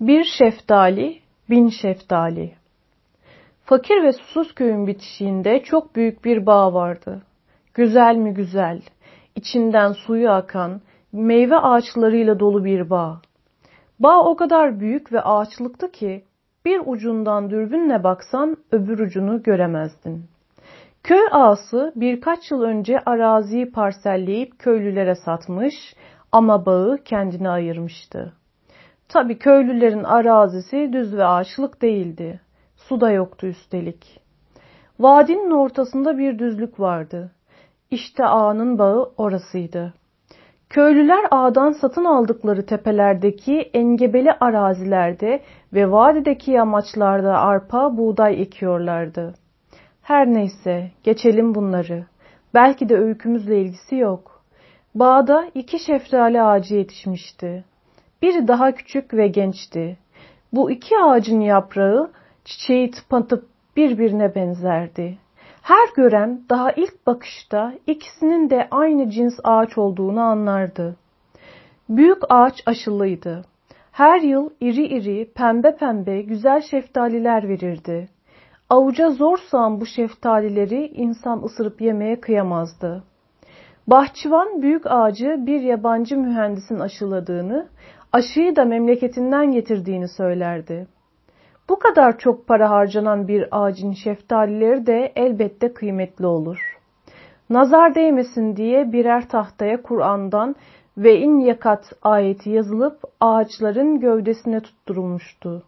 Bir şeftali, bin şeftali. Fakir ve susuz köyün bitişiğinde çok büyük bir bağ vardı. Güzel mi güzel, içinden suyu akan, meyve ağaçlarıyla dolu bir bağ. Bağ o kadar büyük ve ağaçlıktı ki bir ucundan dürbünle baksan öbür ucunu göremezdin. Köy ağası birkaç yıl önce araziyi parselleyip köylülere satmış ama bağı kendine ayırmıştı. Tabi köylülerin arazisi düz ve ağaçlık değildi. Su da yoktu üstelik. Vadinin ortasında bir düzlük vardı. İşte ağanın bağı orasıydı. Köylüler ağadan satın aldıkları tepelerdeki engebeli arazilerde ve vadideki yamaçlarda arpa, buğday ekiyorlardı. Her neyse, geçelim bunları. Belki de öykümüzle ilgisi yok. Bağda iki şeftali ağacı yetişmişti. Biri daha küçük ve gençti. Bu iki ağacın yaprağı çiçeği tıpatıp birbirine benzerdi. Her gören daha ilk bakışta ikisinin de aynı cins ağaç olduğunu anlardı. Büyük ağaç aşılıydı. Her yıl iri iri, pembe pembe güzel şeftaliler verirdi. Avuca zor sığan bu şeftalileri insan ısırıp yemeye kıyamazdı. Bahçıvan büyük ağacı bir yabancı mühendisin aşıladığını, aşıyı da memleketinden getirdiğini söylerdi. Bu kadar çok para harcanan bir ağacın şeftalileri de elbette kıymetli olur. Nazar değmesin diye birer tahtaya Kur'an'dan ve in yakat ayeti yazılıp ağaçların gövdesine tutturulmuştu.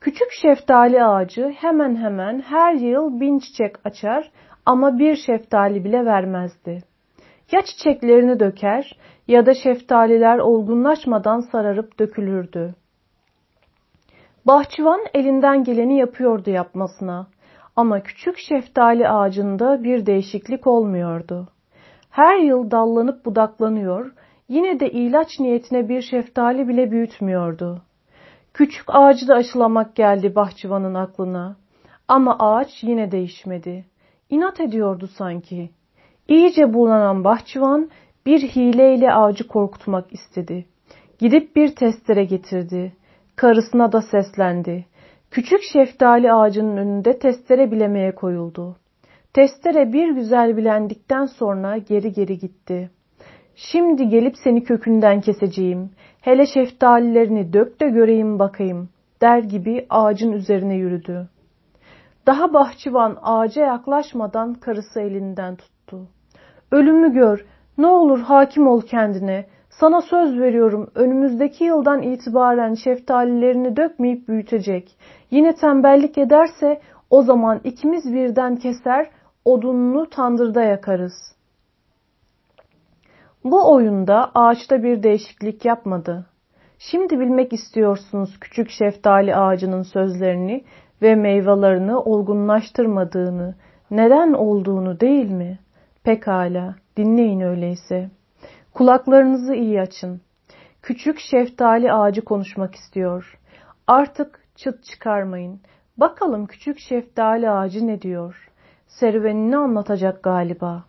Küçük şeftali ağacı hemen hemen her yıl bin çiçek açar ama bir şeftali bile vermezdi. Ya çiçeklerini döker ya da şeftaliler olgunlaşmadan sararıp dökülürdü. Bahçıvan elinden geleni yapıyordu yapmasına. Ama küçük şeftali ağacında bir değişiklik olmuyordu. Her yıl dallanıp budaklanıyor, yine de ilaç niyetine bir şeftali bile büyütmüyordu. Küçük ağacı da aşılamak geldi bahçıvanın aklına. Ama ağaç yine değişmedi. İnat ediyordu sanki. İyice bulanan bahçıvan bir hileyle ağacı korkutmak istedi. Gidip bir testere getirdi. Karısına da seslendi. Küçük şeftali ağacının önünde testere bilemeye koyuldu. Testere bir güzel bilendikten sonra geri geri gitti. Şimdi gelip seni kökünden keseceğim. Hele şeftalilerini dök de göreyim bakayım der gibi ağacın üzerine yürüdü. Daha bahçıvan ağaca yaklaşmadan karısı elinden tuttu. Ölümü gör, ne olur hakim ol kendine. Sana söz veriyorum önümüzdeki yıldan itibaren şeftalilerini dökmeyip büyütecek. Yine tembellik ederse o zaman ikimiz birden keser, odununu tandırda yakarız. Bu oyunda ağaçta bir değişiklik yapmadı. Şimdi bilmek istiyorsunuz küçük şeftali ağacının sözlerini ve meyvelerini olgunlaştırmadığını, neden olduğunu değil mi? Pekala, dinleyin öyleyse.'' Kulaklarınızı iyi açın. Küçük şeftali ağacı konuşmak istiyor. Artık çıt çıkarmayın. Bakalım küçük şeftali ağacı ne diyor? Serüvenini anlatacak galiba.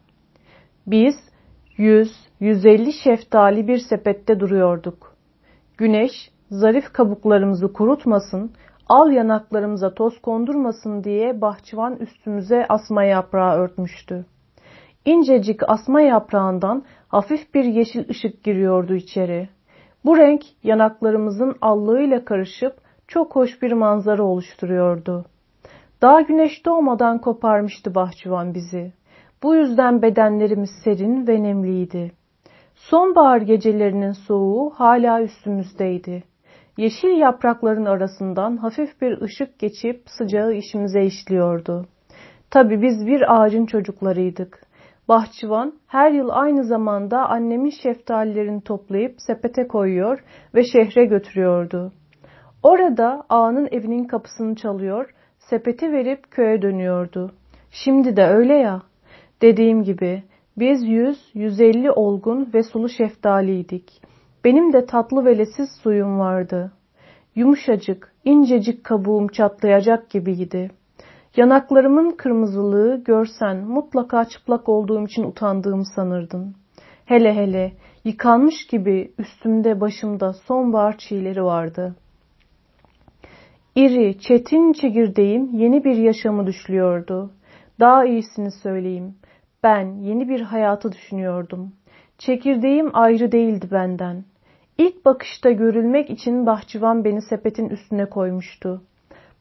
Biz 100-150 şeftali bir sepette duruyorduk. Güneş zarif kabuklarımızı kurutmasın, al yanaklarımıza toz kondurmasın diye bahçıvan üstümüze asma yaprağı örtmüştü. İncecik asma yaprağından hafif bir yeşil ışık giriyordu içeri. Bu renk yanaklarımızın allığıyla karışıp çok hoş bir manzara oluşturuyordu. Daha güneş doğmadan koparmıştı bahçıvan bizi. Bu yüzden bedenlerimiz serin ve nemliydi. Sonbahar gecelerinin soğuğu hala üstümüzdeydi. Yeşil yaprakların arasından hafif bir ışık geçip sıcağı işimize işliyordu. Tabi biz bir ağacın çocuklarıydık. Bahçıvan her yıl aynı zamanda annemin şeftalilerini toplayıp sepete koyuyor ve şehre götürüyordu. Orada ağanın evinin kapısını çalıyor, sepeti verip köye dönüyordu. Şimdi de öyle ya. Dediğim gibi biz 100-150 olgun ve sulu şeftaliydik. Benim de tatlı ve lesiz suyum vardı. Yumuşacık, incecik kabuğum çatlayacak gibiydi. Yanaklarımın kırmızılığı görsen mutlaka çıplak olduğum için utandığımı sanırdın. Hele hele yıkanmış gibi üstümde başımda sonbahar çiğleri vardı. İri, çetin çekirdeğim yeni bir yaşamı düşlüyordu. Daha iyisini söyleyeyim. Ben yeni bir hayatı düşünüyordum. Çekirdeğim ayrı değildi benden. İlk bakışta görülmek için bahçıvan beni sepetin üstüne koymuştu.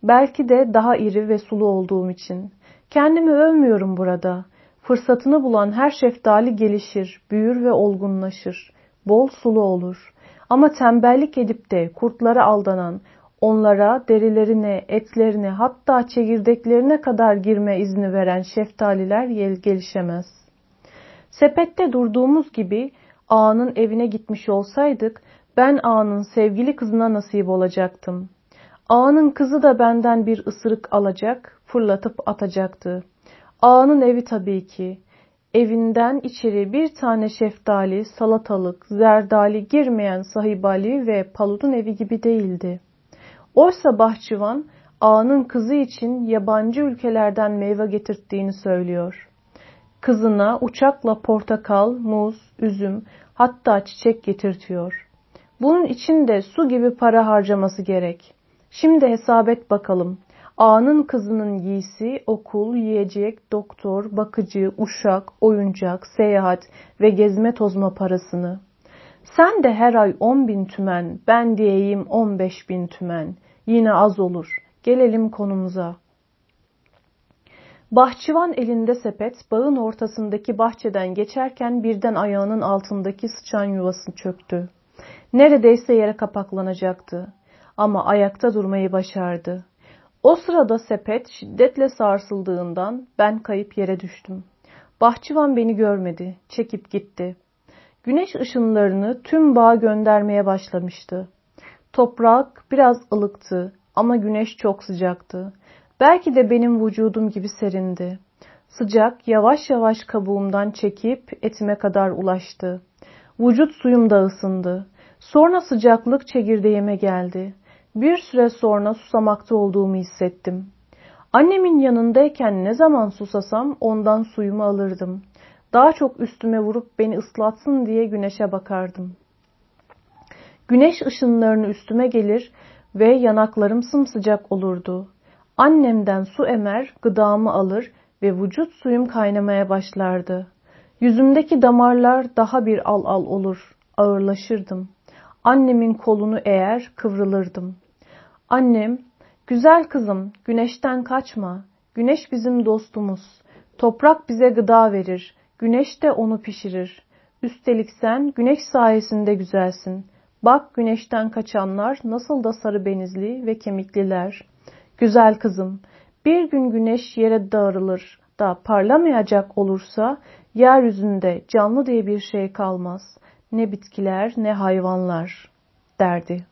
Belki de daha iri ve sulu olduğum için. Kendimi övmüyorum burada. Fırsatını bulan her şeftali gelişir, büyür ve olgunlaşır. Bol sulu olur. Ama tembellik edip de kurtlara aldanan, onlara derilerine, etlerine hatta çekirdeklerine kadar girme izni veren şeftaliler gelişemez. Sepette durduğumuz gibi ağanın evine gitmiş olsaydık ben ağanın sevgili kızına nasip olacaktım. Ağanın kızı da benden bir ısırık alacak, fırlatıp atacaktı. Ağanın evi tabii ki. Evinden içeri bir tane şeftali, salatalık, zerdali girmeyen sahibali ve paludun evi gibi değildi. Oysa bahçıvan ağanın kızı için yabancı ülkelerden meyve getirttiğini söylüyor. Kızına uçakla portakal, muz, üzüm hatta çiçek getirtiyor. Bunun için de su gibi para harcaması gerek. Şimdi hesap et bakalım. Ağanın kızının giysi, okul, yiyecek, doktor, bakıcı, uşak, oyuncak, seyahat ve gezme tozma parasını. Sen de her ay on bin tümen, ben diyeyim on beş bin tümen. Yine az olur. Gelelim konumuza. Bahçıvan elinde sepet, bağın ortasındaki bahçeden geçerken birden ayağının altındaki sıçan yuvası çöktü. Neredeyse yere kapaklanacaktı. Ama ayakta durmayı başardı. O sırada sepet şiddetle sarsıldığından ben kayıp yere düştüm. Bahçıvan beni görmedi, çekip gitti. Güneş ışınlarını tüm bağa göndermeye başlamıştı. Toprak biraz ılıktı ama güneş çok sıcaktı. Belki de benim vücudum gibi serindi. Sıcak yavaş yavaş kabuğumdan çekip etime kadar ulaştı. Vücut suyum da ısındı. Sonra sıcaklık çekirdeğime geldi. Bir süre sonra susamakta olduğumu hissettim. Annemin yanındayken ne zaman susasam ondan suyumu alırdım. Daha çok üstüme vurup beni ıslatsın diye güneşe bakardım. Güneş ışınlarını üstüme gelir ve yanaklarım sımsıcak olurdu. Annemden su emer, gıdamı alır ve vücut suyum kaynamaya başlardı. Yüzümdeki damarlar daha bir al al olur, ağırlaşırdım. Annemin kolunu eğer kıvrılırdım. Annem, güzel kızım, güneşten kaçma. Güneş bizim dostumuz. Toprak bize gıda verir. Güneş de onu pişirir. Üstelik sen güneş sayesinde güzelsin. Bak güneşten kaçanlar nasıl da sarı benizli ve kemikliler. Güzel kızım, bir gün güneş yere dağılır da parlamayacak olursa yeryüzünde canlı diye bir şey kalmaz. Ne bitkiler ne hayvanlar derdi.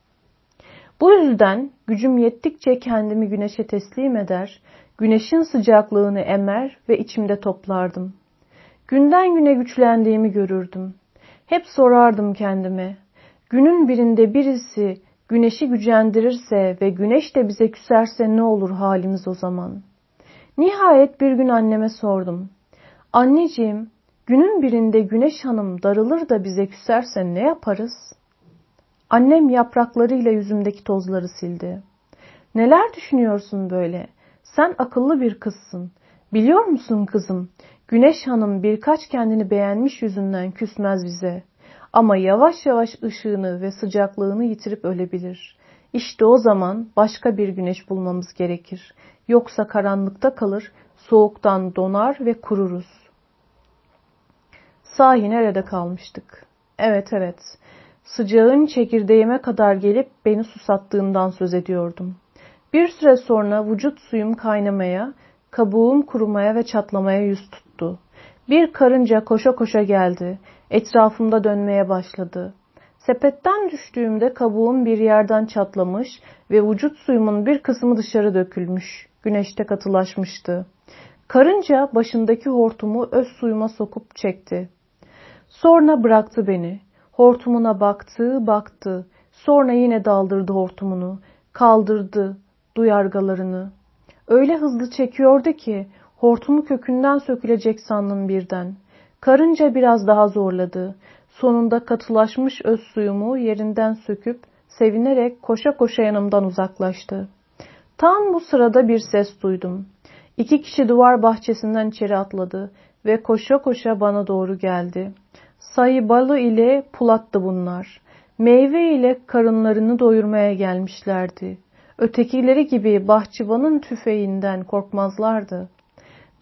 Bu yüzden gücüm yettikçe kendimi güneşe teslim eder, güneşin sıcaklığını emer ve içimde toplardım. Günden güne güçlendiğimi görürdüm. Hep sorardım kendime, Günün birinde birisi güneşi gücendirirse ve güneş de bize küserse ne olur halimiz o zaman? Nihayet bir gün anneme sordum. Anneciğim, günün birinde güneş hanım darılır da bize küserse ne yaparız? Annem yapraklarıyla yüzümdeki tozları sildi. Neler düşünüyorsun böyle? Sen akıllı bir kızsın. Biliyor musun kızım? Güneş hanım birkaç kendini beğenmiş yüzünden küsmez bize. Ama yavaş yavaş ışığını ve sıcaklığını yitirip ölebilir. İşte o zaman başka bir güneş bulmamız gerekir. Yoksa karanlıkta kalır, soğuktan donar ve kururuz. Sahi nerede kalmıştık? Evet evet, sıcağın çekirdeğime kadar gelip beni susattığından söz ediyordum. Bir süre sonra vücut suyum kaynamaya, kabuğum kurumaya ve çatlamaya yüz tuttu. Bir karınca koşa koşa geldi. Etrafımda dönmeye başladı. Sepetten düştüğümde kabuğum bir yerden çatlamış ve vücut suyumun bir kısmı dışarı dökülmüş. Güneşte katılaşmıştı. Karınca başındaki hortumu öz suyuma sokup çekti. Sonra bıraktı beni. Hortumuna baktı, baktı. Sonra yine daldırdı hortumunu. Kaldırdı duyargalarını. Öyle hızlı çekiyordu ki hortumu kökünden sökülecek sandım birden. Karınca biraz daha zorladı. Sonunda katılaşmış öz suyumu yerinden söküp sevinerek koşa koşa yanımdan uzaklaştı. Tam bu sırada bir ses duydum. İki kişi duvar bahçesinden içeri atladı ve koşa koşa bana doğru geldi. Sayı balı ile pulattı bunlar. Meyve ile karınlarını doyurmaya gelmişlerdi. Ötekileri gibi bahçıvanın tüfeğinden korkmazlardı.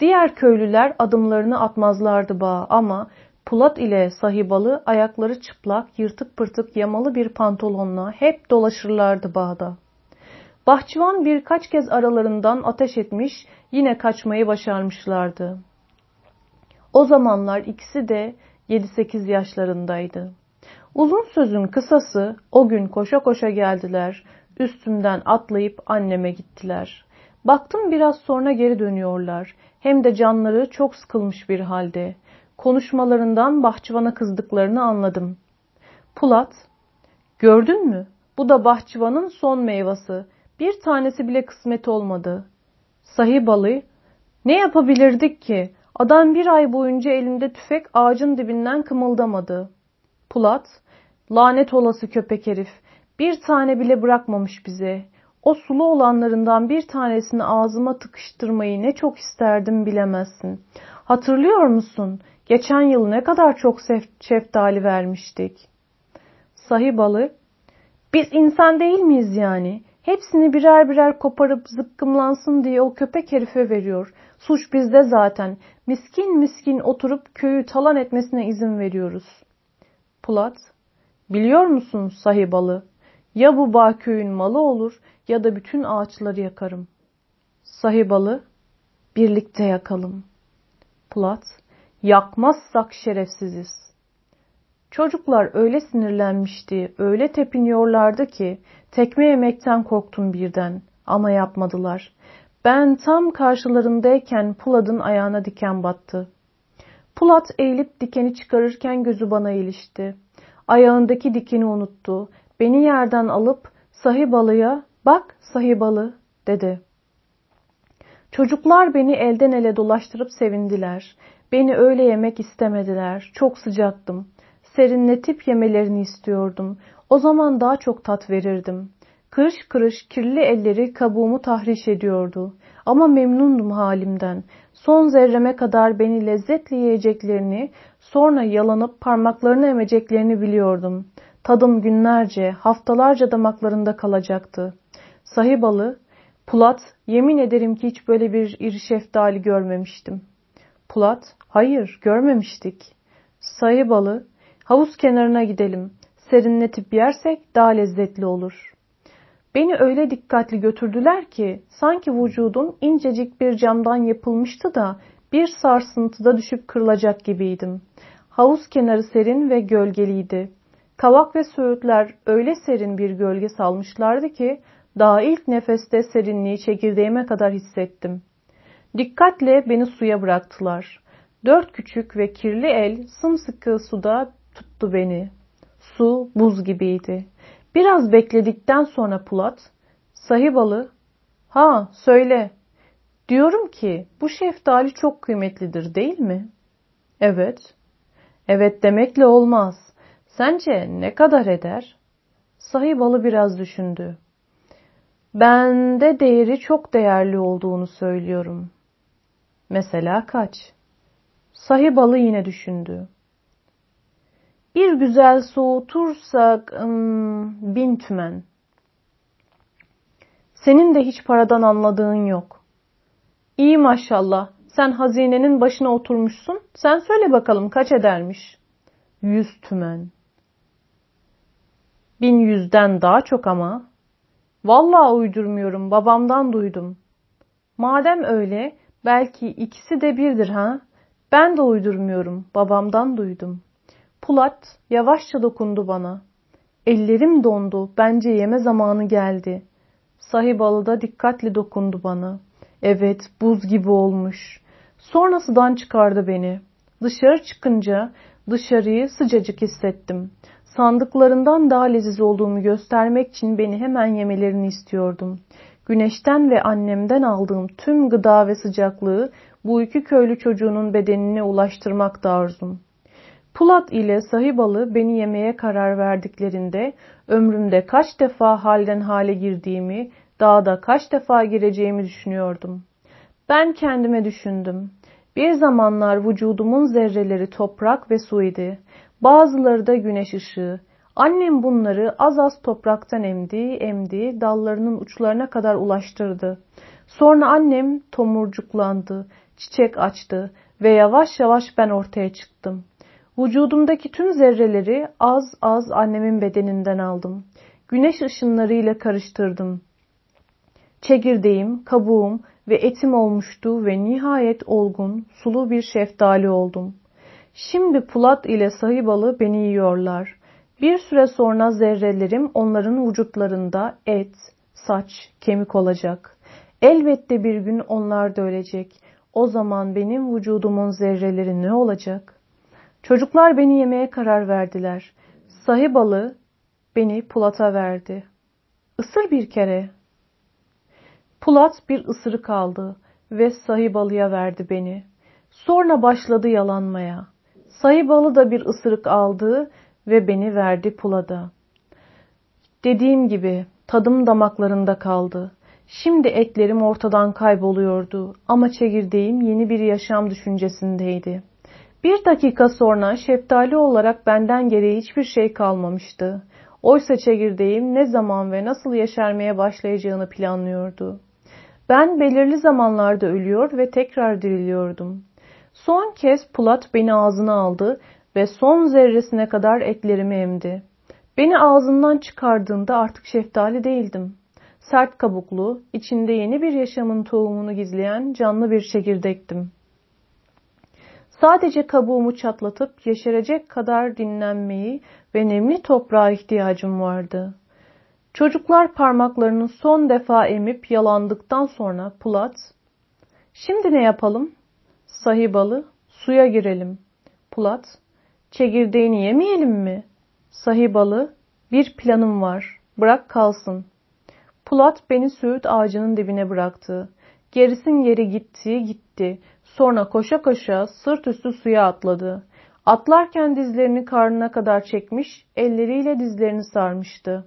Diğer köylüler adımlarını atmazlardı bağa ama Pulat ile sahibalı ayakları çıplak, yırtık pırtık yamalı bir pantolonla hep dolaşırlardı bağda. Bahçıvan birkaç kez aralarından ateş etmiş, yine kaçmayı başarmışlardı. O zamanlar ikisi de 7-8 yaşlarındaydı. Uzun sözün kısası o gün koşa koşa geldiler. Üstümden atlayıp anneme gittiler. Baktım biraz sonra geri dönüyorlar. Hem de canları çok sıkılmış bir halde. Konuşmalarından bahçıvana kızdıklarını anladım. Pulat, gördün mü? Bu da bahçıvanın son meyvesi. Bir tanesi bile kısmet olmadı. Sahi balı, ne yapabilirdik ki? Adam bir ay boyunca elinde tüfek ağacın dibinden kımıldamadı. Pulat, lanet olası köpek herif, bir tane bile bırakmamış bize. O sulu olanlarından bir tanesini ağzıma tıkıştırmayı ne çok isterdim bilemezsin. Hatırlıyor musun? Geçen yıl ne kadar çok şeftali vermiştik. Sahibalı, biz insan değil miyiz yani? Hepsini birer birer koparıp zıkkımlansın diye o köpek herife veriyor. Suç bizde zaten. Miskin miskin oturup köyü talan etmesine izin veriyoruz. Pulat, biliyor musun sahibalı? Ya bu bağ köyün malı olur ya da bütün ağaçları yakarım. Sahibalı, birlikte yakalım. Pulat, yakmazsak şerefsiziz. Çocuklar öyle sinirlenmişti, öyle tepiniyorlardı ki tekme yemekten korktum birden ama yapmadılar. Ben tam karşılarındayken Pulat'ın ayağına diken battı. Pulat eğilip dikeni çıkarırken gözü bana ilişti. Ayağındaki dikeni unuttu. Beni yerden alıp sahibalıya bak sahibalı dedi. Çocuklar beni elden ele dolaştırıp sevindiler. Beni öyle yemek istemediler. Çok sıcaktım. Serinletip yemelerini istiyordum. O zaman daha çok tat verirdim. Kırış kırış kirli elleri kabuğumu tahriş ediyordu. Ama memnundum halimden. Son zerreme kadar beni lezzetle yiyeceklerini, sonra yalanıp parmaklarını emeceklerini biliyordum. Tadım günlerce, haftalarca damaklarında kalacaktı. Sahibalı, Pulat, yemin ederim ki hiç böyle bir iri şeftali görmemiştim. Pulat, hayır görmemiştik. Sahibalı, havuz kenarına gidelim. Serinletip yersek daha lezzetli olur. Beni öyle dikkatli götürdüler ki sanki vücudum incecik bir camdan yapılmıştı da bir sarsıntıda düşüp kırılacak gibiydim. Havuz kenarı serin ve gölgeliydi. Kavak ve söğütler öyle serin bir gölge salmışlardı ki daha ilk nefeste serinliği çekirdeğime kadar hissettim. Dikkatle beni suya bıraktılar. Dört küçük ve kirli el sımsıkı suda tuttu beni. Su buz gibiydi. Biraz bekledikten sonra Pulat, sahibalı, ha söyle, diyorum ki bu şeftali çok kıymetlidir değil mi? Evet. Evet demekle olmaz. Sence ne kadar eder? Sahibalı biraz düşündü. Bende değeri çok değerli olduğunu söylüyorum. Mesela kaç? Sahibalı yine düşündü. Bir güzel soğutursak ım, bin tümen. Senin de hiç paradan anladığın yok. İyi maşallah. Sen hazinenin başına oturmuşsun. Sen söyle bakalım kaç edermiş? Yüz tümen. Bin yüzden daha çok ama. Vallahi uydurmuyorum. Babamdan duydum. Madem öyle belki ikisi de birdir ha? Ben de uydurmuyorum. Babamdan duydum. Pulat yavaşça dokundu bana. Ellerim dondu. Bence yeme zamanı geldi. Sahibalı da dikkatli dokundu bana. Evet, buz gibi olmuş. Sonra sudan çıkardı beni. Dışarı çıkınca dışarıyı sıcacık hissettim. Sandıklarından daha leziz olduğumu göstermek için beni hemen yemelerini istiyordum. Güneşten ve annemden aldığım tüm gıda ve sıcaklığı bu iki köylü çocuğunun bedenine ulaştırmak da arzum. Pulat ile sahibalı beni yemeye karar verdiklerinde ömrümde kaç defa halden hale girdiğimi Dağda kaç defa gireceğimi düşünüyordum. Ben kendime düşündüm. Bir zamanlar vücudumun zerreleri toprak ve su idi. Bazıları da güneş ışığı. Annem bunları az az topraktan emdi, emdi, dallarının uçlarına kadar ulaştırdı. Sonra annem tomurcuklandı, çiçek açtı ve yavaş yavaş ben ortaya çıktım. Vücudumdaki tüm zerreleri az az annemin bedeninden aldım. Güneş ışınlarıyla karıştırdım. Çekirdeğim, kabuğum ve etim olmuştu ve nihayet olgun, sulu bir şeftali oldum. Şimdi Pulat ile Sahibalı beni yiyorlar. Bir süre sonra zerrelerim onların vücutlarında et, saç, kemik olacak. Elbette bir gün onlar da ölecek. O zaman benim vücudumun zerreleri ne olacak? Çocuklar beni yemeye karar verdiler. Sahibalı beni Pulat'a verdi. Isır bir kere. Pulat bir ısırık aldı ve Sahibalı'ya verdi beni. Sonra başladı yalanmaya. Sahibalı da bir ısırık aldı ve beni verdi Pulat'a. Dediğim gibi tadım damaklarında kaldı. Şimdi etlerim ortadan kayboluyordu ama çekirdeğim yeni bir yaşam düşüncesindeydi. Bir dakika sonra şeftali olarak benden geriye hiçbir şey kalmamıştı. Oysa çekirdeğim ne zaman ve nasıl yaşarmaya başlayacağını planlıyordu. Ben belirli zamanlarda ölüyor ve tekrar diriliyordum. Son kez Pulat beni ağzına aldı ve son zerresine kadar etlerimi emdi. Beni ağzından çıkardığında artık şeftali değildim. Sert kabuklu, içinde yeni bir yaşamın tohumunu gizleyen canlı bir çekirdektim. Sadece kabuğumu çatlatıp yeşerecek kadar dinlenmeyi ve nemli toprağa ihtiyacım vardı. Çocuklar parmaklarını son defa emip yalandıktan sonra Pulat, ''Şimdi ne yapalım?'' Sahibalı, ''Suya girelim.'' Pulat, ''Çekirdeğini yemeyelim mi?'' Sahibalı, ''Bir planım var, bırak kalsın.'' Pulat beni söğüt ağacının dibine bıraktı. Gerisin geri gitti, gitti. Sonra koşa koşa sırt üstü suya atladı. Atlarken dizlerini karnına kadar çekmiş, elleriyle dizlerini sarmıştı.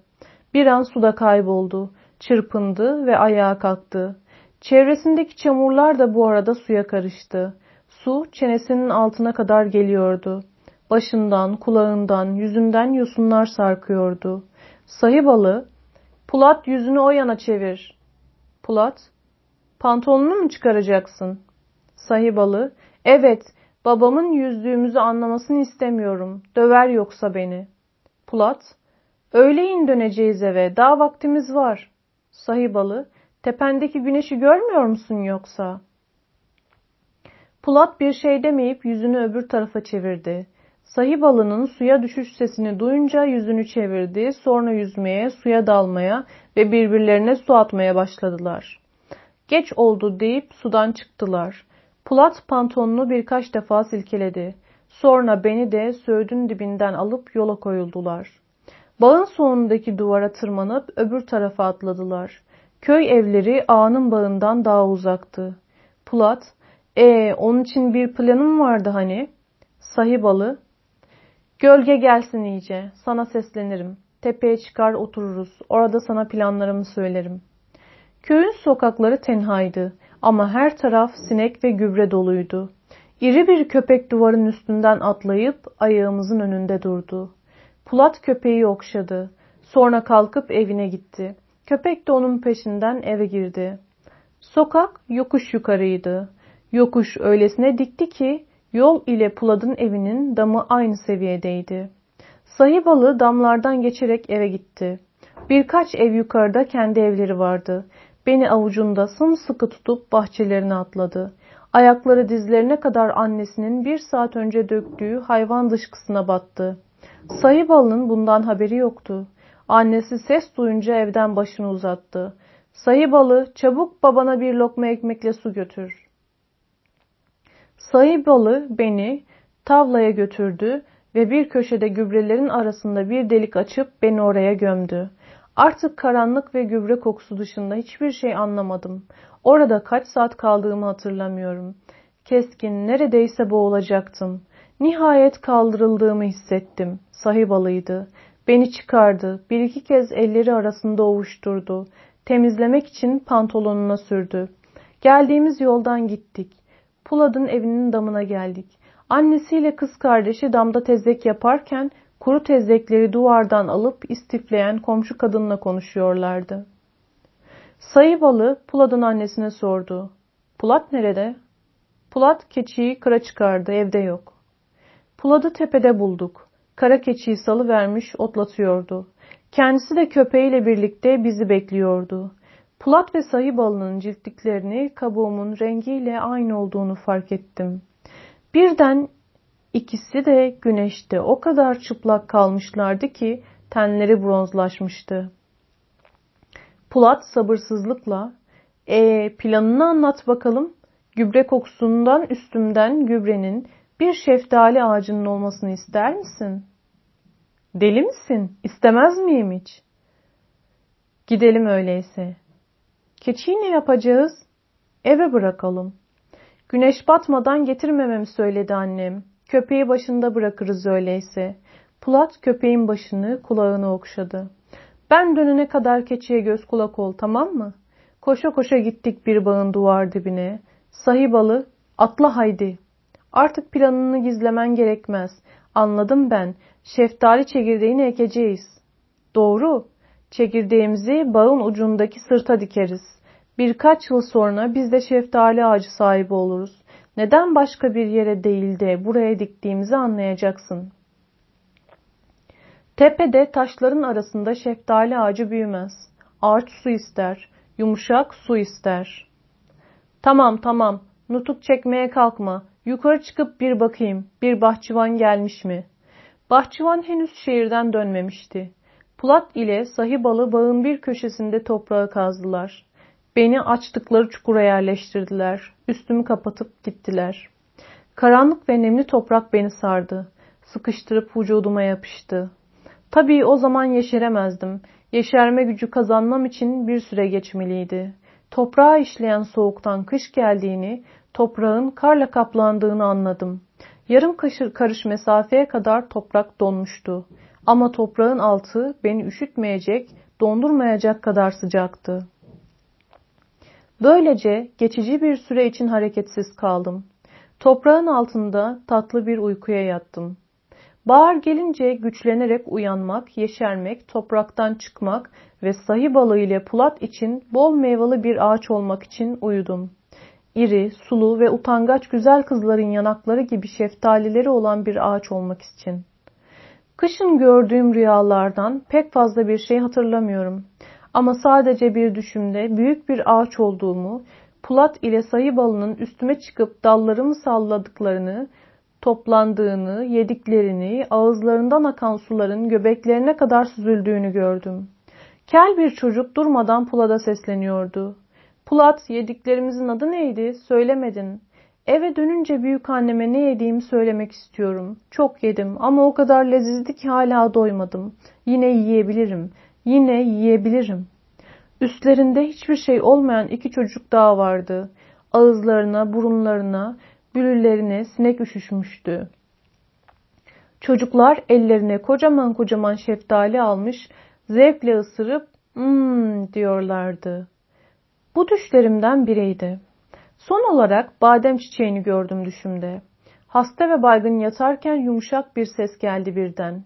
Bir an suda kayboldu. Çırpındı ve ayağa kalktı. Çevresindeki çamurlar da bu arada suya karıştı. Su çenesinin altına kadar geliyordu. Başından, kulağından, yüzünden yosunlar sarkıyordu. Sahibalı, Pulat yüzünü o yana çevir. Pulat, pantolonunu mu çıkaracaksın? Sahibalı, evet, babamın yüzdüğümüzü anlamasını istemiyorum. Döver yoksa beni. Pulat, öğleyin döneceğiz eve, daha vaktimiz var. Sahibalı, tependeki güneşi görmüyor musun yoksa? Pulat bir şey demeyip yüzünü öbür tarafa çevirdi. Sahibalının suya düşüş sesini duyunca yüzünü çevirdi, sonra yüzmeye, suya dalmaya ve birbirlerine su atmaya başladılar. Geç oldu deyip sudan çıktılar. Pulat pantolonunu birkaç defa silkeledi. Sonra beni de söğüdün dibinden alıp yola koyuldular. Bağın sonundaki duvara tırmanıp öbür tarafa atladılar. Köy evleri ağanın bağından daha uzaktı. Pulat, ee onun için bir planım vardı hani. Sahibalı, Gölge gelsin iyice. Sana seslenirim. Tepeye çıkar otururuz. Orada sana planlarımı söylerim. Köyün sokakları tenhaydı ama her taraf sinek ve gübre doluydu. İri bir köpek duvarın üstünden atlayıp ayağımızın önünde durdu. Pulat köpeği okşadı. Sonra kalkıp evine gitti. Köpek de onun peşinden eve girdi. Sokak yokuş yukarıydı. Yokuş öylesine dikti ki Yol ile Pulad'ın evinin damı aynı seviyedeydi. Sahibalı damlardan geçerek eve gitti. Birkaç ev yukarıda kendi evleri vardı. Beni avucunda sımsıkı tutup bahçelerine atladı. Ayakları dizlerine kadar annesinin bir saat önce döktüğü hayvan dışkısına battı. Sahibalı'nın bundan haberi yoktu. Annesi ses duyunca evden başını uzattı. Sahibalı çabuk babana bir lokma ekmekle su götür. Sayıbalı beni tavlaya götürdü ve bir köşede gübrelerin arasında bir delik açıp beni oraya gömdü. Artık karanlık ve gübre kokusu dışında hiçbir şey anlamadım. Orada kaç saat kaldığımı hatırlamıyorum. Keskin, neredeyse boğulacaktım. Nihayet kaldırıldığımı hissettim. Sahibalıydı. Beni çıkardı. Bir iki kez elleri arasında ovuşturdu. Temizlemek için pantolonuna sürdü. Geldiğimiz yoldan gittik. Pulad'ın evinin damına geldik. Annesiyle kız kardeşi damda tezek yaparken kuru tezekleri duvardan alıp istifleyen komşu kadınla konuşuyorlardı. Sayı balı Pulat'ın annesine sordu. Pulat nerede? Pulat keçiyi kıra çıkardı, evde yok. Pulat'ı tepede bulduk. Kara keçiyi salı vermiş, otlatıyordu. Kendisi de köpeğiyle birlikte bizi bekliyordu. Pulat ve sayı balının ciltliklerini kabuğumun rengiyle aynı olduğunu fark ettim. Birden ikisi de güneşte o kadar çıplak kalmışlardı ki tenleri bronzlaşmıştı. Pulat sabırsızlıkla e planını anlat bakalım. Gübre kokusundan üstümden gübrenin bir şeftali ağacının olmasını ister misin? Deli misin? İstemez miyim hiç? Gidelim öyleyse. Keçiyi ne yapacağız? Eve bırakalım. Güneş batmadan getirmememi söyledi annem. Köpeği başında bırakırız öyleyse. Pulat köpeğin başını kulağını okşadı. Ben dönene kadar keçiye göz kulak ol tamam mı? Koşa koşa gittik bir bağın duvar dibine. Sahibalı atla haydi. Artık planını gizlemen gerekmez. Anladım ben. Şeftali çekirdeğini ekeceğiz. Doğru. Çekirdeğimizi bağın ucundaki sırta dikeriz. Birkaç yıl sonra biz de şeftali ağacı sahibi oluruz. Neden başka bir yere değil de buraya diktiğimizi anlayacaksın. Tepede taşların arasında şeftali ağacı büyümez. Ağaç su ister. Yumuşak su ister. Tamam tamam. Nutuk çekmeye kalkma. Yukarı çıkıp bir bakayım. Bir bahçıvan gelmiş mi? Bahçıvan henüz şehirden dönmemişti. Pulat ile sahibalı bağın bir köşesinde toprağı kazdılar. Beni açtıkları çukura yerleştirdiler. Üstümü kapatıp gittiler. Karanlık ve nemli toprak beni sardı. Sıkıştırıp vücuduma yapıştı. Tabii o zaman yeşeremezdim. Yeşerme gücü kazanmam için bir süre geçmeliydi. Toprağa işleyen soğuktan kış geldiğini, toprağın karla kaplandığını anladım. Yarım karış mesafeye kadar toprak donmuştu. Ama toprağın altı beni üşütmeyecek, dondurmayacak kadar sıcaktı. Böylece geçici bir süre için hareketsiz kaldım. Toprağın altında tatlı bir uykuya yattım. Bahar gelince güçlenerek uyanmak, yeşermek, topraktan çıkmak ve sahi balığı ile pulat için bol meyveli bir ağaç olmak için uyudum. İri, sulu ve utangaç güzel kızların yanakları gibi şeftalileri olan bir ağaç olmak için. Kışın gördüğüm rüyalardan pek fazla bir şey hatırlamıyorum. Ama sadece bir düşümde büyük bir ağaç olduğumu, Pulat ile sayı balının üstüme çıkıp dallarımı salladıklarını, toplandığını, yediklerini, ağızlarından akan suların göbeklerine kadar süzüldüğünü gördüm. Kel bir çocuk durmadan Pulat'a sesleniyordu. Pulat, yediklerimizin adı neydi? Söylemedin. Eve dönünce büyük anneme ne yediğimi söylemek istiyorum. Çok yedim ama o kadar lezizdi ki hala doymadım. Yine yiyebilirim. Yine yiyebilirim. Üstlerinde hiçbir şey olmayan iki çocuk daha vardı. Ağızlarına, burunlarına, bülüllerine sinek üşüşmüştü. Çocuklar ellerine kocaman kocaman şeftali almış, zevkle ısırıp mmm diyorlardı. Bu düşlerimden biriydi. Son olarak badem çiçeğini gördüm düşümde. Hasta ve baygın yatarken yumuşak bir ses geldi birden.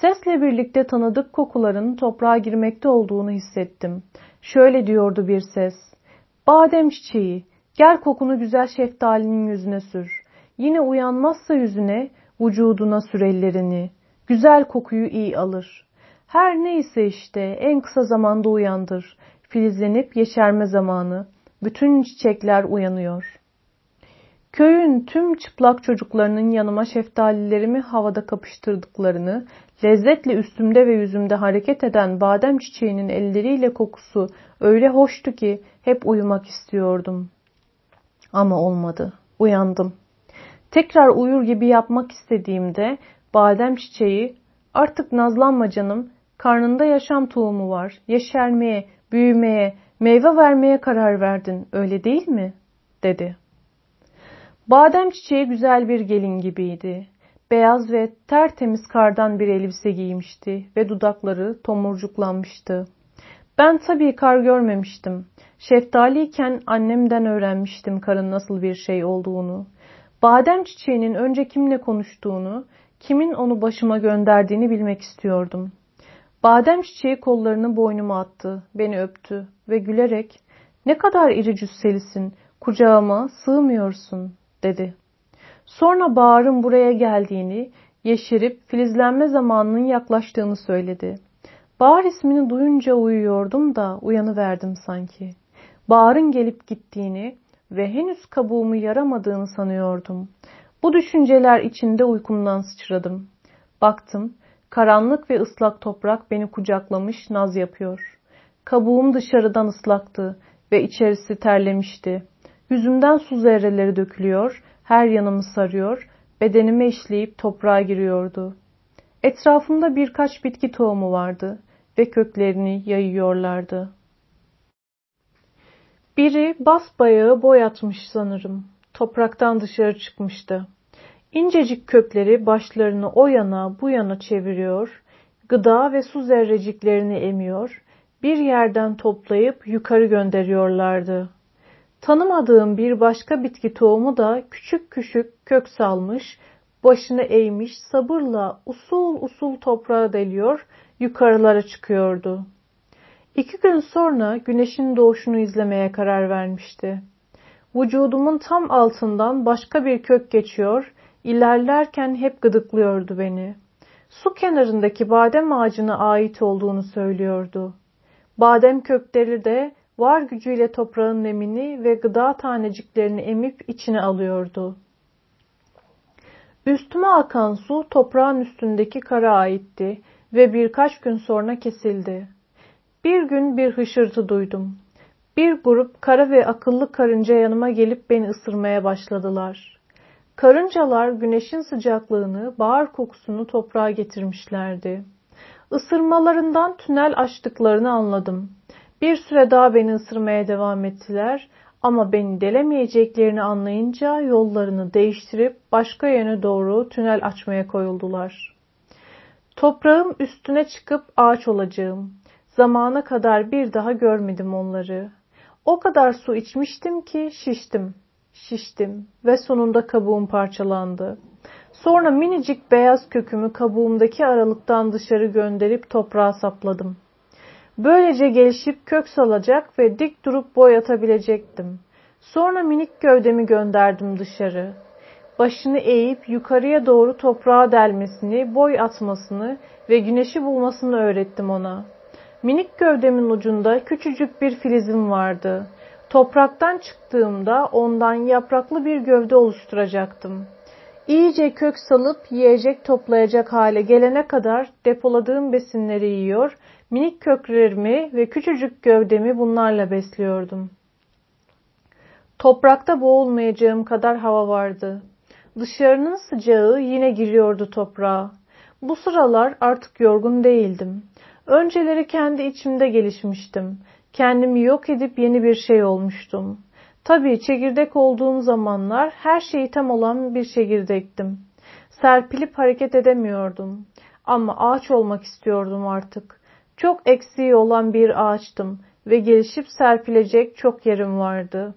Sesle birlikte tanıdık kokuların toprağa girmekte olduğunu hissettim. Şöyle diyordu bir ses. Badem çiçeği, gel kokunu güzel şeftalinin yüzüne sür. Yine uyanmazsa yüzüne, vücuduna sür ellerini. Güzel kokuyu iyi alır. Her neyse işte en kısa zamanda uyandır. Filizlenip yeşerme zamanı. Bütün çiçekler uyanıyor. Köyün tüm çıplak çocuklarının yanıma şeftalilerimi havada kapıştırdıklarını, lezzetle üstümde ve yüzümde hareket eden badem çiçeğinin elleriyle kokusu öyle hoştu ki hep uyumak istiyordum. Ama olmadı. Uyandım. Tekrar uyur gibi yapmak istediğimde badem çiçeği artık nazlanma canım karnında yaşam tohumu var. Yeşermeye, büyümeye, meyve vermeye karar verdin öyle değil mi? dedi. Badem çiçeği güzel bir gelin gibiydi. beyaz ve tertemiz kardan bir elbise giymişti ve dudakları tomurcuklanmıştı. Ben tabii kar görmemiştim. Şeftaliyken annemden öğrenmiştim karın nasıl bir şey olduğunu. Badem çiçeğinin önce kimle konuştuğunu, kimin onu başıma gönderdiğini bilmek istiyordum. Badem çiçeği kollarını boynuma attı, beni öptü ve gülerek ''Ne kadar iri cüsselisin, kucağıma sığmıyorsun.'' Dedi. Sonra Bahar'ın buraya geldiğini, yeşerip filizlenme zamanının yaklaştığını söyledi. Bahar ismini duyunca uyuyordum da uyanıverdim sanki. Bahar'ın gelip gittiğini ve henüz kabuğumu yaramadığını sanıyordum. Bu düşünceler içinde uykumdan sıçradım. Baktım, karanlık ve ıslak toprak beni kucaklamış naz yapıyor. Kabuğum dışarıdan ıslaktı ve içerisi terlemişti. Yüzümden su zerreleri dökülüyor, her yanımı sarıyor, bedenime işleyip toprağa giriyordu. Etrafımda birkaç bitki tohumu vardı ve köklerini yayıyorlardı. Biri basbayağı boy atmış sanırım. Topraktan dışarı çıkmıştı. İncecik kökleri başlarını o yana bu yana çeviriyor, gıda ve su zerreciklerini emiyor, bir yerden toplayıp yukarı gönderiyorlardı. Tanımadığım bir başka bitki tohumu da küçük küçük kök salmış, başını eğmiş, sabırla usul usul toprağa deliyor, yukarılara çıkıyordu. İki gün sonra güneşin doğuşunu izlemeye karar vermişti. Vücudumun tam altından başka bir kök geçiyor, ilerlerken hep gıdıklıyordu beni. Su kenarındaki badem ağacına ait olduğunu söylüyordu. Badem kökleri de var gücüyle toprağın nemini ve gıda taneciklerini emip içine alıyordu. Üstüme akan su toprağın üstündeki kara aitti ve birkaç gün sonra kesildi. Bir gün bir hışırtı duydum. Bir grup kara ve akıllı karınca yanıma gelip beni ısırmaya başladılar. Karıncalar güneşin sıcaklığını, bahar kokusunu toprağa getirmişlerdi. Isırmalarından tünel açtıklarını anladım. Bir süre daha beni ısırmaya devam ettiler ama beni delemeyeceklerini anlayınca yollarını değiştirip başka yöne doğru tünel açmaya koyuldular. Toprağım üstüne çıkıp ağaç olacağım. Zamana kadar bir daha görmedim onları. O kadar su içmiştim ki şiştim. Şiştim ve sonunda kabuğum parçalandı. Sonra minicik beyaz kökümü kabuğumdaki aralıktan dışarı gönderip toprağa sapladım. Böylece gelişip kök salacak ve dik durup boy atabilecektim. Sonra minik gövdemi gönderdim dışarı. Başını eğip yukarıya doğru toprağa delmesini, boy atmasını ve güneşi bulmasını öğrettim ona. Minik gövdemin ucunda küçücük bir filizim vardı. Topraktan çıktığımda ondan yapraklı bir gövde oluşturacaktım. İyice kök salıp yiyecek toplayacak hale gelene kadar depoladığım besinleri yiyor, minik köklerimi ve küçücük gövdemi bunlarla besliyordum. Toprakta boğulmayacağım kadar hava vardı. Dışarının sıcağı yine giriyordu toprağa. Bu sıralar artık yorgun değildim. Önceleri kendi içimde gelişmiştim. Kendimi yok edip yeni bir şey olmuştum. Tabii çekirdek olduğum zamanlar her şeyi tam olan bir çekirdektim. Serpilip hareket edemiyordum. Ama ağaç olmak istiyordum artık. Çok eksiği olan bir ağaçtım ve gelişip serpilecek çok yerim vardı.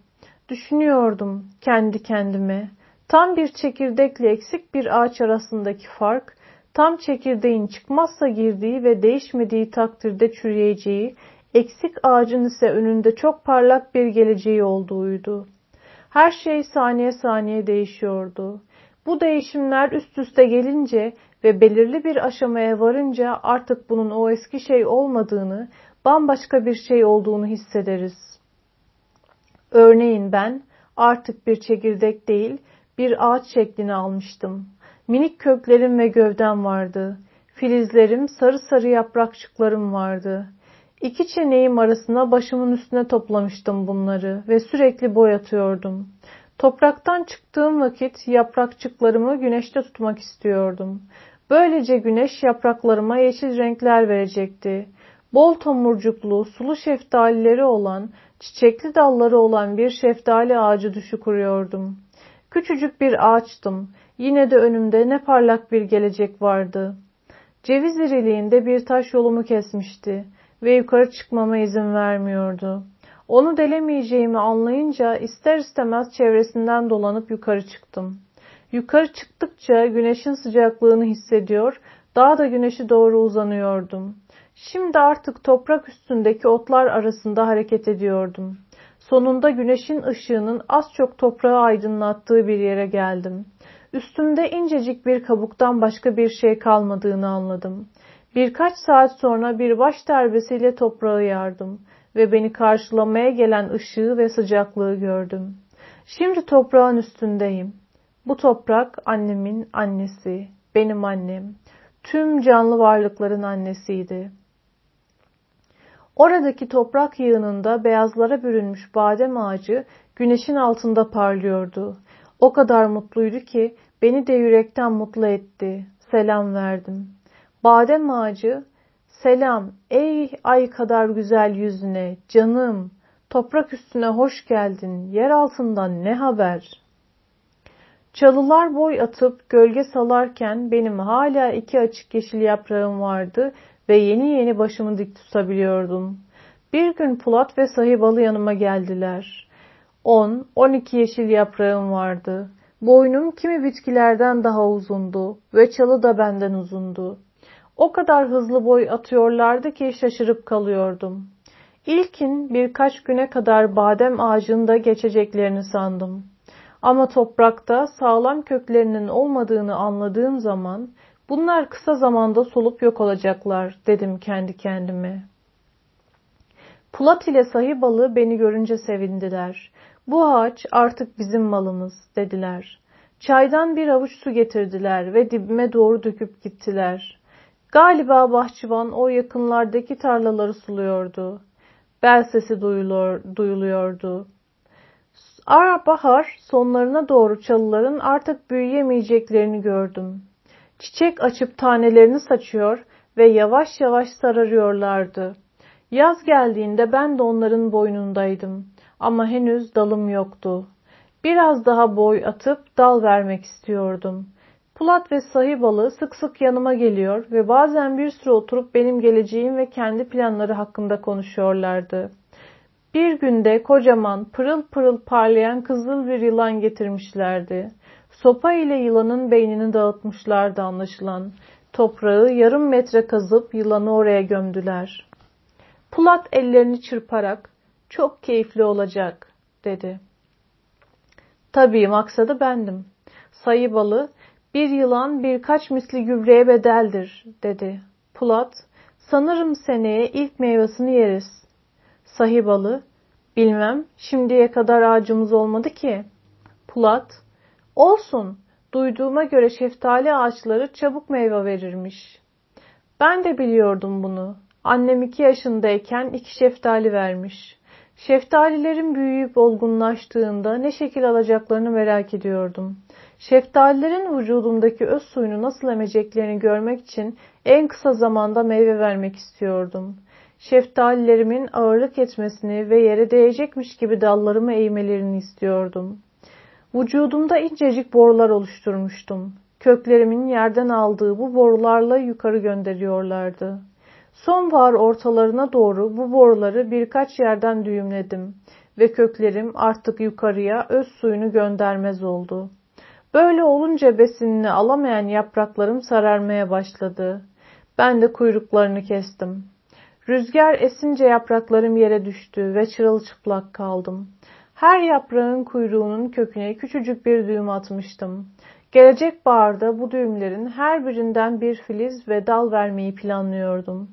Düşünüyordum kendi kendime. Tam bir çekirdekle eksik bir ağaç arasındaki fark, tam çekirdeğin çıkmazsa girdiği ve değişmediği takdirde çürüyeceği, eksik ağacın ise önünde çok parlak bir geleceği olduğuydu. Her şey saniye saniye değişiyordu. Bu değişimler üst üste gelince ve belirli bir aşamaya varınca artık bunun o eski şey olmadığını, bambaşka bir şey olduğunu hissederiz. Örneğin ben artık bir çekirdek değil, bir ağaç şeklini almıştım. Minik köklerim ve gövdem vardı. Filizlerim, sarı sarı yaprakçıklarım vardı. İki çeneğim arasına başımın üstüne toplamıştım bunları ve sürekli boyatıyordum. Topraktan çıktığım vakit yaprakçıklarımı güneşte tutmak istiyordum. Böylece güneş yapraklarıma yeşil renkler verecekti. Bol tomurcuklu, sulu şeftalileri olan, çiçekli dalları olan bir şeftali ağacı düşü kuruyordum. Küçücük bir ağaçtım. Yine de önümde ne parlak bir gelecek vardı. Ceviz iriliğinde bir taş yolumu kesmişti ve yukarı çıkmama izin vermiyordu. Onu delemeyeceğimi anlayınca ister istemez çevresinden dolanıp yukarı çıktım. Yukarı çıktıkça güneşin sıcaklığını hissediyor, daha da güneşi doğru uzanıyordum. Şimdi artık toprak üstündeki otlar arasında hareket ediyordum. Sonunda güneşin ışığının az çok toprağı aydınlattığı bir yere geldim. Üstümde incecik bir kabuktan başka bir şey kalmadığını anladım. Birkaç saat sonra bir baş terbesiyle toprağı yardım ve beni karşılamaya gelen ışığı ve sıcaklığı gördüm. Şimdi toprağın üstündeyim. Bu toprak annemin annesi, benim annem, tüm canlı varlıkların annesiydi. Oradaki toprak yığınında beyazlara bürünmüş badem ağacı güneşin altında parlıyordu. O kadar mutluydu ki beni de yürekten mutlu etti. Selam verdim. Badem ağacı, selam ey ay kadar güzel yüzüne, canım, toprak üstüne hoş geldin, yer altından ne haber? Çalılar boy atıp gölge salarken benim hala iki açık yeşil yaprağım vardı ve yeni yeni başımı dik tutabiliyordum. Bir gün Pulat ve Sahibalı yanıma geldiler. On, on iki yeşil yaprağım vardı. Boynum kimi bitkilerden daha uzundu ve çalı da benden uzundu. O kadar hızlı boy atıyorlardı ki şaşırıp kalıyordum. İlkin birkaç güne kadar badem ağacında geçeceklerini sandım. Ama toprakta sağlam köklerinin olmadığını anladığım zaman bunlar kısa zamanda solup yok olacaklar dedim kendi kendime. Pulat ile sahibalı beni görünce sevindiler. Bu ağaç artık bizim malımız dediler. Çaydan bir avuç su getirdiler ve dibime doğru döküp gittiler. Galiba bahçıvan o yakınlardaki tarlaları suluyordu. Bel sesi duyuluyor, duyuluyordu. Ara bahar sonlarına doğru çalıların artık büyüyemeyeceklerini gördüm. Çiçek açıp tanelerini saçıyor ve yavaş yavaş sararıyorlardı. Yaz geldiğinde ben de onların boynundaydım ama henüz dalım yoktu. Biraz daha boy atıp dal vermek istiyordum. Pulat ve sahibalı sık sık yanıma geliyor ve bazen bir süre oturup benim geleceğim ve kendi planları hakkında konuşuyorlardı. Bir günde kocaman, pırıl pırıl parlayan kızıl bir yılan getirmişlerdi. Sopa ile yılanın beynini dağıtmışlardı anlaşılan. Toprağı yarım metre kazıp yılanı oraya gömdüler. Pulat ellerini çırparak, çok keyifli olacak, dedi. Tabii maksadı bendim. Sayı balı, bir yılan birkaç misli gübreye bedeldir, dedi. Pulat, sanırım seneye ilk meyvesini yeriz. Sahibalı, bilmem, şimdiye kadar ağacımız olmadı ki. Pulat, olsun, duyduğuma göre şeftali ağaçları çabuk meyve verirmiş. Ben de biliyordum bunu. Annem iki yaşındayken iki şeftali vermiş. Şeftalilerin büyüyüp olgunlaştığında ne şekil alacaklarını merak ediyordum. Şeftalilerin vücudumdaki öz suyunu nasıl emeceklerini görmek için en kısa zamanda meyve vermek istiyordum. Şeftalilerimin ağırlık etmesini ve yere değecekmiş gibi dallarımı eğmelerini istiyordum. Vücudumda incecik borular oluşturmuştum. Köklerimin yerden aldığı bu borularla yukarı gönderiyorlardı. Sonbahar ortalarına doğru bu boruları birkaç yerden düğümledim ve köklerim artık yukarıya öz suyunu göndermez oldu. Böyle olunca besinini alamayan yapraklarım sararmaya başladı. Ben de kuyruklarını kestim. Rüzgar esince yapraklarım yere düştü ve çırılçıplak kaldım. Her yaprağın kuyruğunun köküne küçücük bir düğüm atmıştım. Gelecek baharda bu düğümlerin her birinden bir filiz ve dal vermeyi planlıyordum.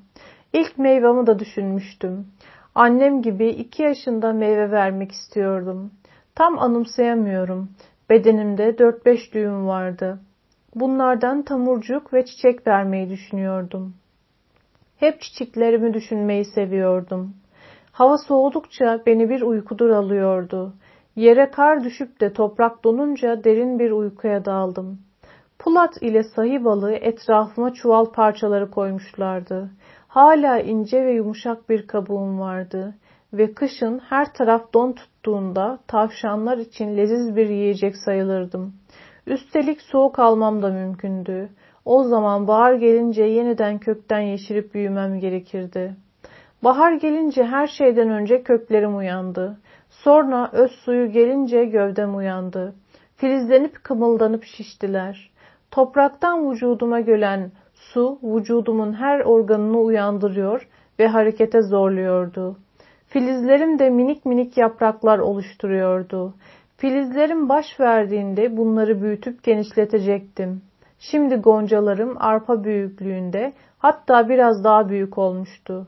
İlk meyvamı da düşünmüştüm. Annem gibi iki yaşında meyve vermek istiyordum. Tam anımsayamıyorum. Bedenimde dört beş düğüm vardı. Bunlardan tamurcuk ve çiçek vermeyi düşünüyordum. Hep çiçeklerimi düşünmeyi seviyordum. Hava soğudukça beni bir uykudur alıyordu. Yere kar düşüp de toprak donunca derin bir uykuya daldım. Pulat ile sahi balığı etrafıma çuval parçaları koymuşlardı. Hala ince ve yumuşak bir kabuğum vardı ve kışın her taraf don tuttuğunda tavşanlar için leziz bir yiyecek sayılırdım. Üstelik soğuk almam da mümkündü. O zaman bahar gelince yeniden kökten yeşirip büyümem gerekirdi. Bahar gelince her şeyden önce köklerim uyandı. Sonra öz suyu gelince gövdem uyandı. Filizlenip kımıldanıp şiştiler. Topraktan vücuduma gelen su vücudumun her organını uyandırıyor ve harekete zorluyordu. Filizlerim de minik minik yapraklar oluşturuyordu. Filizlerim baş verdiğinde bunları büyütüp genişletecektim. Şimdi goncalarım arpa büyüklüğünde hatta biraz daha büyük olmuştu.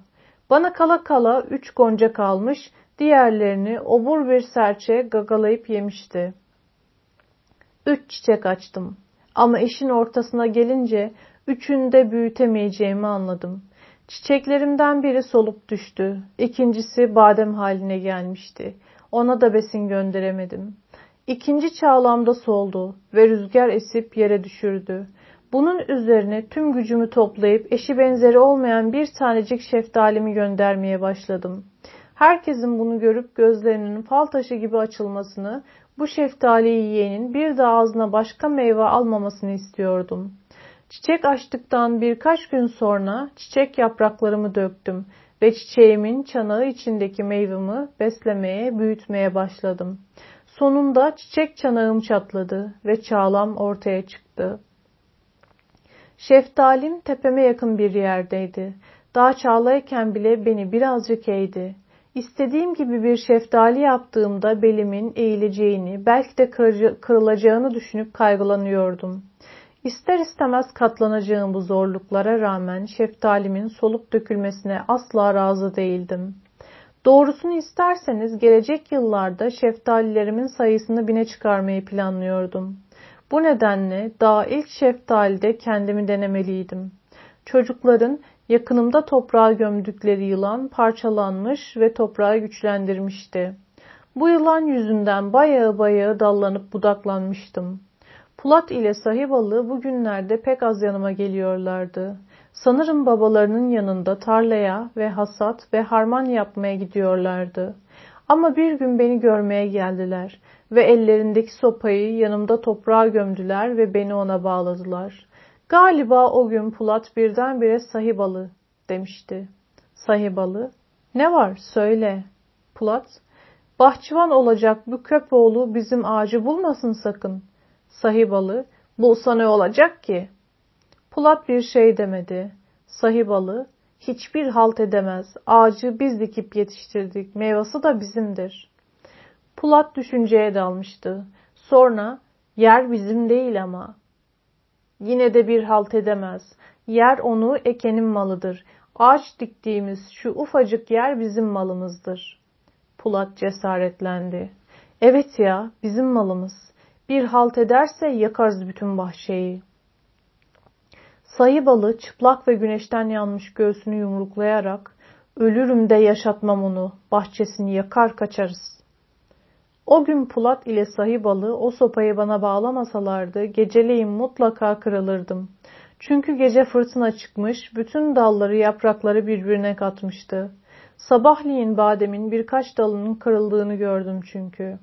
Bana kala kala üç gonca kalmış, diğerlerini obur bir serçe gagalayıp yemişti. Üç çiçek açtım. Ama işin ortasına gelince üçünü de büyütemeyeceğimi anladım. Çiçeklerimden biri solup düştü. İkincisi badem haline gelmişti. Ona da besin gönderemedim. İkinci çağlamda soldu ve rüzgar esip yere düşürdü. Bunun üzerine tüm gücümü toplayıp eşi benzeri olmayan bir tanecik şeftalimi göndermeye başladım. Herkesin bunu görüp gözlerinin fal taşı gibi açılmasını, bu şeftaliyi yiyenin bir daha ağzına başka meyve almamasını istiyordum. Çiçek açtıktan birkaç gün sonra çiçek yapraklarımı döktüm ve çiçeğimin çanağı içindeki meyvemi beslemeye, büyütmeye başladım. Sonunda çiçek çanağım çatladı ve çağlam ortaya çıktı. Şeftalim tepeme yakın bir yerdeydi. Daha çağlayken bile beni birazcık eğdi. İstediğim gibi bir şeftali yaptığımda belimin eğileceğini, belki de kırılacağını düşünüp kaygılanıyordum. İster istemez katlanacağım bu zorluklara rağmen şeftalimin solup dökülmesine asla razı değildim. Doğrusunu isterseniz gelecek yıllarda şeftalilerimin sayısını bine çıkarmayı planlıyordum. Bu nedenle daha ilk şeftalide kendimi denemeliydim. Çocukların yakınımda toprağa gömdükleri yılan parçalanmış ve toprağı güçlendirmişti. Bu yılan yüzünden bayağı bayağı dallanıp budaklanmıştım. Pulat ile sahibalı bugünlerde pek az yanıma geliyorlardı. Sanırım babalarının yanında tarlaya ve hasat ve harman yapmaya gidiyorlardı. Ama bir gün beni görmeye geldiler ve ellerindeki sopayı yanımda toprağa gömdüler ve beni ona bağladılar. Galiba o gün Pulat birdenbire sahibalı demişti. Sahibalı, ne var söyle. Pulat, bahçıvan olacak bu köpoğlu bizim ağacı bulmasın sakın. Sahibalı, bulsa ne olacak ki? Pulat bir şey demedi. Sahibalı, hiçbir halt edemez. Ağacı biz dikip yetiştirdik. Meyvası da bizimdir. Pulat düşünceye dalmıştı. Sonra, yer bizim değil ama. Yine de bir halt edemez. Yer onu ekenin malıdır. Ağaç diktiğimiz şu ufacık yer bizim malımızdır. Pulat cesaretlendi. Evet ya, bizim malımız. Bir halt ederse yakarız bütün bahçeyi. Sayı balı çıplak ve güneşten yanmış göğsünü yumruklayarak ölürüm de yaşatmam onu, bahçesini yakar kaçarız. O gün Pulat ile sahibalı o sopayı bana bağlamasalardı geceleyin mutlaka kırılırdım. Çünkü gece fırtına çıkmış, bütün dalları yaprakları birbirine katmıştı. Sabahleyin bademin birkaç dalının kırıldığını gördüm çünkü.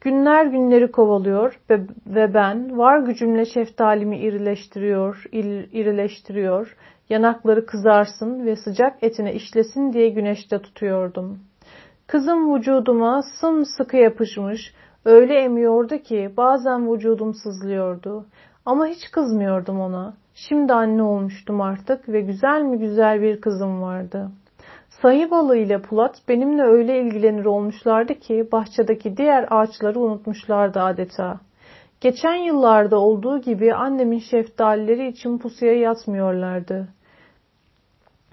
Günler günleri kovalıyor ve, ben var gücümle şeftalimi irileştiriyor, ir, irileştiriyor, yanakları kızarsın ve sıcak etine işlesin diye güneşte tutuyordum. Kızım vücuduma sımsıkı yapışmış, öyle emiyordu ki bazen vücudum sızlıyordu. Ama hiç kızmıyordum ona. Şimdi anne olmuştum artık ve güzel mi güzel bir kızım vardı. Sayı ile Pulat benimle öyle ilgilenir olmuşlardı ki bahçedeki diğer ağaçları unutmuşlardı adeta. Geçen yıllarda olduğu gibi annemin şeftalileri için pusuya yatmıyorlardı.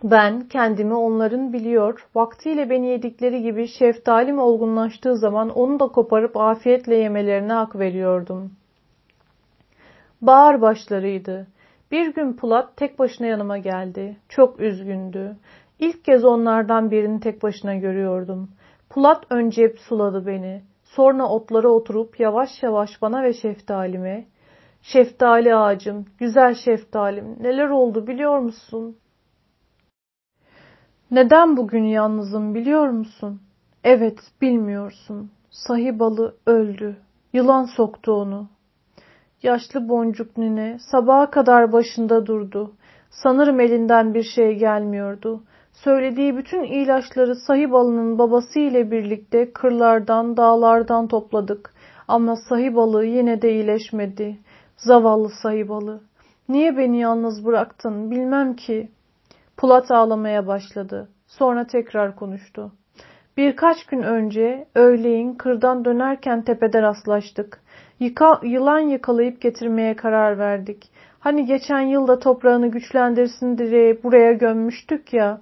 Ben kendimi onların biliyor, vaktiyle beni yedikleri gibi şeftalim olgunlaştığı zaman onu da koparıp afiyetle yemelerine hak veriyordum. Bağır başlarıydı. Bir gün Pulat tek başına yanıma geldi. Çok üzgündü. İlk kez onlardan birini tek başına görüyordum. Pulat önce hep suladı beni. Sonra otlara oturup yavaş yavaş bana ve şeftalime, ''Şeftali ağacım, güzel şeftalim, neler oldu biliyor musun?'' ''Neden bugün yalnızım biliyor musun?'' ''Evet, bilmiyorsun. Sahibalı öldü. Yılan soktu onu.'' Yaşlı boncuk nine sabaha kadar başında durdu. Sanırım elinden bir şey gelmiyordu. Söylediği bütün ilaçları sahip alının babası ile birlikte kırlardan, dağlardan topladık. Ama sahip balığı yine de iyileşmedi. Zavallı sahip balığı. Niye beni yalnız bıraktın bilmem ki. Pulat ağlamaya başladı. Sonra tekrar konuştu. Birkaç gün önce öğleyin kırdan dönerken tepede rastlaştık. Yıka, yılan yakalayıp getirmeye karar verdik. Hani geçen yılda toprağını güçlendirsin diye buraya gömmüştük ya.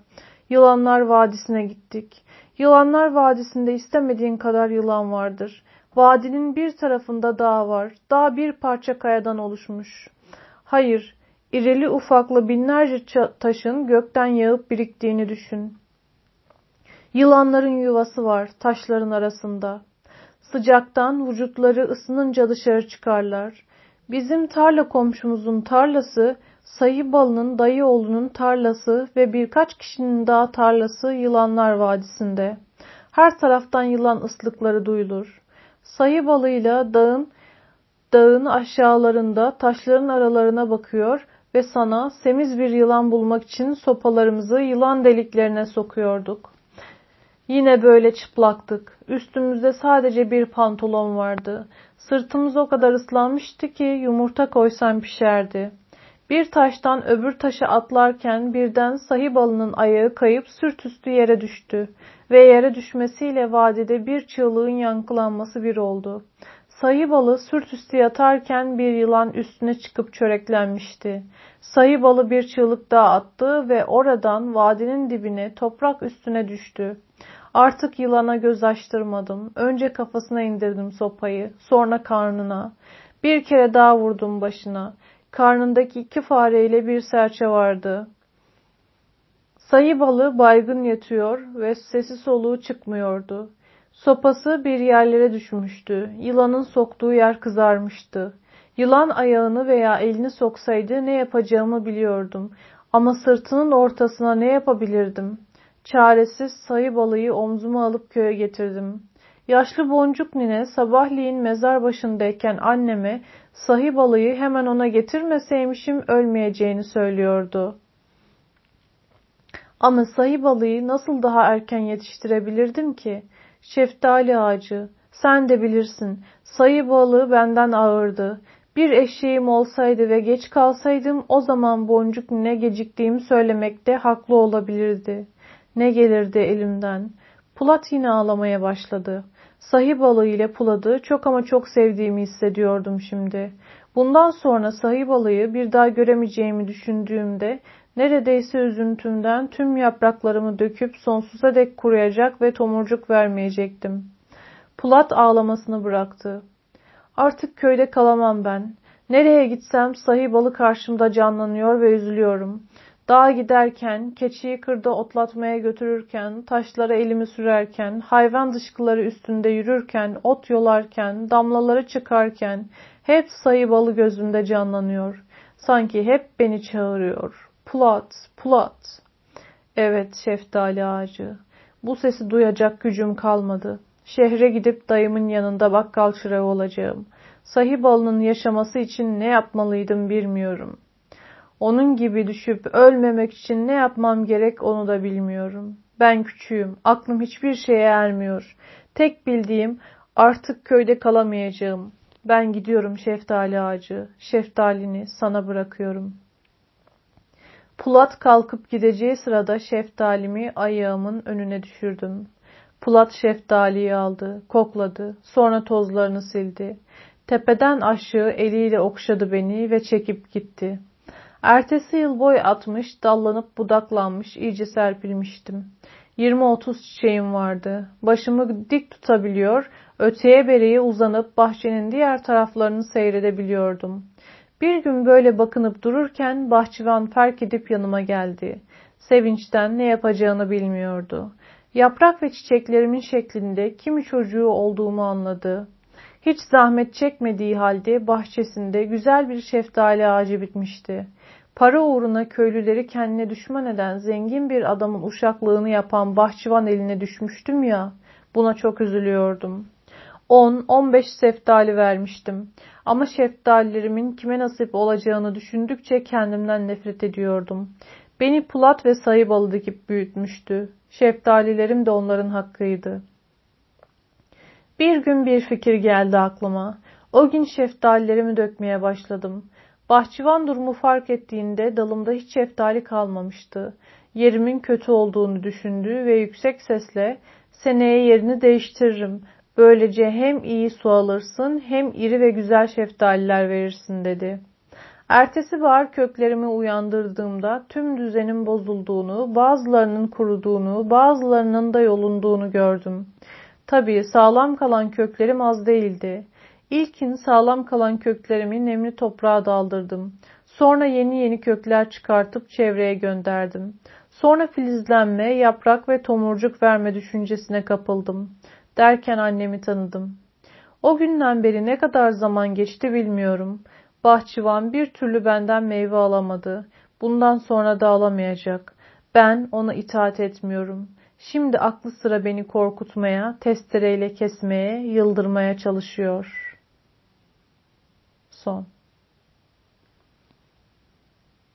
Yılanlar Vadisi'ne gittik. Yılanlar Vadisi'nde istemediğin kadar yılan vardır. Vadinin bir tarafında dağ var. Dağ bir parça kayadan oluşmuş. Hayır, irili ufaklı binlerce taşın gökten yağıp biriktiğini düşün. Yılanların yuvası var taşların arasında. Sıcaktan vücutları ısınınca dışarı çıkarlar. Bizim tarla komşumuzun tarlası, sayı balının dayı oğlunun tarlası ve birkaç kişinin daha tarlası Yılanlar Vadisi'nde. Her taraftan yılan ıslıkları duyulur. Sayı balıyla dağın dağın aşağılarında taşların aralarına bakıyor ve sana semiz bir yılan bulmak için sopalarımızı yılan deliklerine sokuyorduk. Yine böyle çıplaktık. Üstümüzde sadece bir pantolon vardı. Sırtımız o kadar ıslanmıştı ki yumurta koysam pişerdi. Bir taştan öbür taşa atlarken birden sahibalının ayağı kayıp sırt üstü yere düştü ve yere düşmesiyle vadide bir çığlığın yankılanması bir oldu. Sahibalı sırt üstü yatarken bir yılan üstüne çıkıp çöreklenmişti. Sahibalı bir çığlık daha attı ve oradan vadinin dibine toprak üstüne düştü. Artık yılana göz açtırmadım. Önce kafasına indirdim sopayı, sonra karnına. Bir kere daha vurdum başına. Karnındaki iki fareyle bir serçe vardı. Sayı balı baygın yatıyor ve sesi soluğu çıkmıyordu. Sopası bir yerlere düşmüştü. Yılanın soktuğu yer kızarmıştı. Yılan ayağını veya elini soksaydı ne yapacağımı biliyordum. Ama sırtının ortasına ne yapabilirdim? Çaresiz sayı balıyı omzuma alıp köye getirdim. Yaşlı boncuk nine sabahleyin mezar başındayken anneme sahi balıyı hemen ona getirmeseymişim ölmeyeceğini söylüyordu. Ama sahi balıyı nasıl daha erken yetiştirebilirdim ki? Şeftali ağacı, sen de bilirsin, sayı balığı benden ağırdı. Bir eşeğim olsaydı ve geç kalsaydım o zaman boncuk nine geciktiğimi söylemekte haklı olabilirdi. Ne gelirdi elimden. Pulat yine ağlamaya başladı. Sahi balığı ile Pulat'ı çok ama çok sevdiğimi hissediyordum şimdi. Bundan sonra sahi balığı bir daha göremeyeceğimi düşündüğümde neredeyse üzüntümden tüm yapraklarımı döküp sonsuza dek kuruyacak ve tomurcuk vermeyecektim. Pulat ağlamasını bıraktı. Artık köyde kalamam ben. Nereye gitsem sahi balı karşımda canlanıyor ve üzülüyorum. Dağa giderken, keçiyi kırda otlatmaya götürürken, taşlara elimi sürerken, hayvan dışkıları üstünde yürürken, ot yolarken, damlaları çıkarken hep sayı balı gözümde canlanıyor. Sanki hep beni çağırıyor. Pulat, pulat. Evet şeftali ağacı. Bu sesi duyacak gücüm kalmadı. Şehre gidip dayımın yanında bakkal çırağı olacağım. Sahip balının yaşaması için ne yapmalıydım bilmiyorum. Onun gibi düşüp ölmemek için ne yapmam gerek onu da bilmiyorum. Ben küçüğüm, aklım hiçbir şeye ermiyor. Tek bildiğim artık köyde kalamayacağım. Ben gidiyorum şeftali ağacı, şeftalini sana bırakıyorum. Pulat kalkıp gideceği sırada şeftalimi ayağımın önüne düşürdüm. Pulat şeftaliyi aldı, kokladı, sonra tozlarını sildi. Tepeden aşağı eliyle okşadı beni ve çekip gitti.'' Ertesi yıl boy atmış, dallanıp budaklanmış, iyice serpilmiştim. 20-30 çiçeğim vardı. Başımı dik tutabiliyor, öteye bereye uzanıp bahçenin diğer taraflarını seyredebiliyordum. Bir gün böyle bakınıp dururken bahçıvan fark edip yanıma geldi. Sevinçten ne yapacağını bilmiyordu. Yaprak ve çiçeklerimin şeklinde kimi çocuğu olduğumu anladı. Hiç zahmet çekmediği halde bahçesinde güzel bir şeftali ağacı bitmişti. Para uğruna köylüleri kendine düşman eden zengin bir adamın uşaklığını yapan bahçıvan eline düşmüştüm ya, buna çok üzülüyordum. 10-15 seftali vermiştim. Ama şeftalilerimin kime nasip olacağını düşündükçe kendimden nefret ediyordum. Beni Pulat ve Sayı balı dikip büyütmüştü. Şeftalilerim de onların hakkıydı. Bir gün bir fikir geldi aklıma. O gün şeftalilerimi dökmeye başladım. Bahçıvan durumu fark ettiğinde dalımda hiç şeftali kalmamıştı. Yerimin kötü olduğunu düşündü ve yüksek sesle seneye yerini değiştiririm. Böylece hem iyi su alırsın hem iri ve güzel şeftaliler verirsin dedi. Ertesi bahar köklerimi uyandırdığımda tüm düzenin bozulduğunu, bazılarının kuruduğunu, bazılarının da yolunduğunu gördüm. Tabii sağlam kalan köklerim az değildi. İlkin sağlam kalan köklerimi nemli toprağa daldırdım. Sonra yeni yeni kökler çıkartıp çevreye gönderdim. Sonra filizlenme, yaprak ve tomurcuk verme düşüncesine kapıldım. Derken annemi tanıdım. O günden beri ne kadar zaman geçti bilmiyorum. Bahçıvan bir türlü benden meyve alamadı. Bundan sonra da alamayacak. Ben ona itaat etmiyorum. Şimdi aklı sıra beni korkutmaya, testereyle kesmeye, yıldırmaya çalışıyor. Son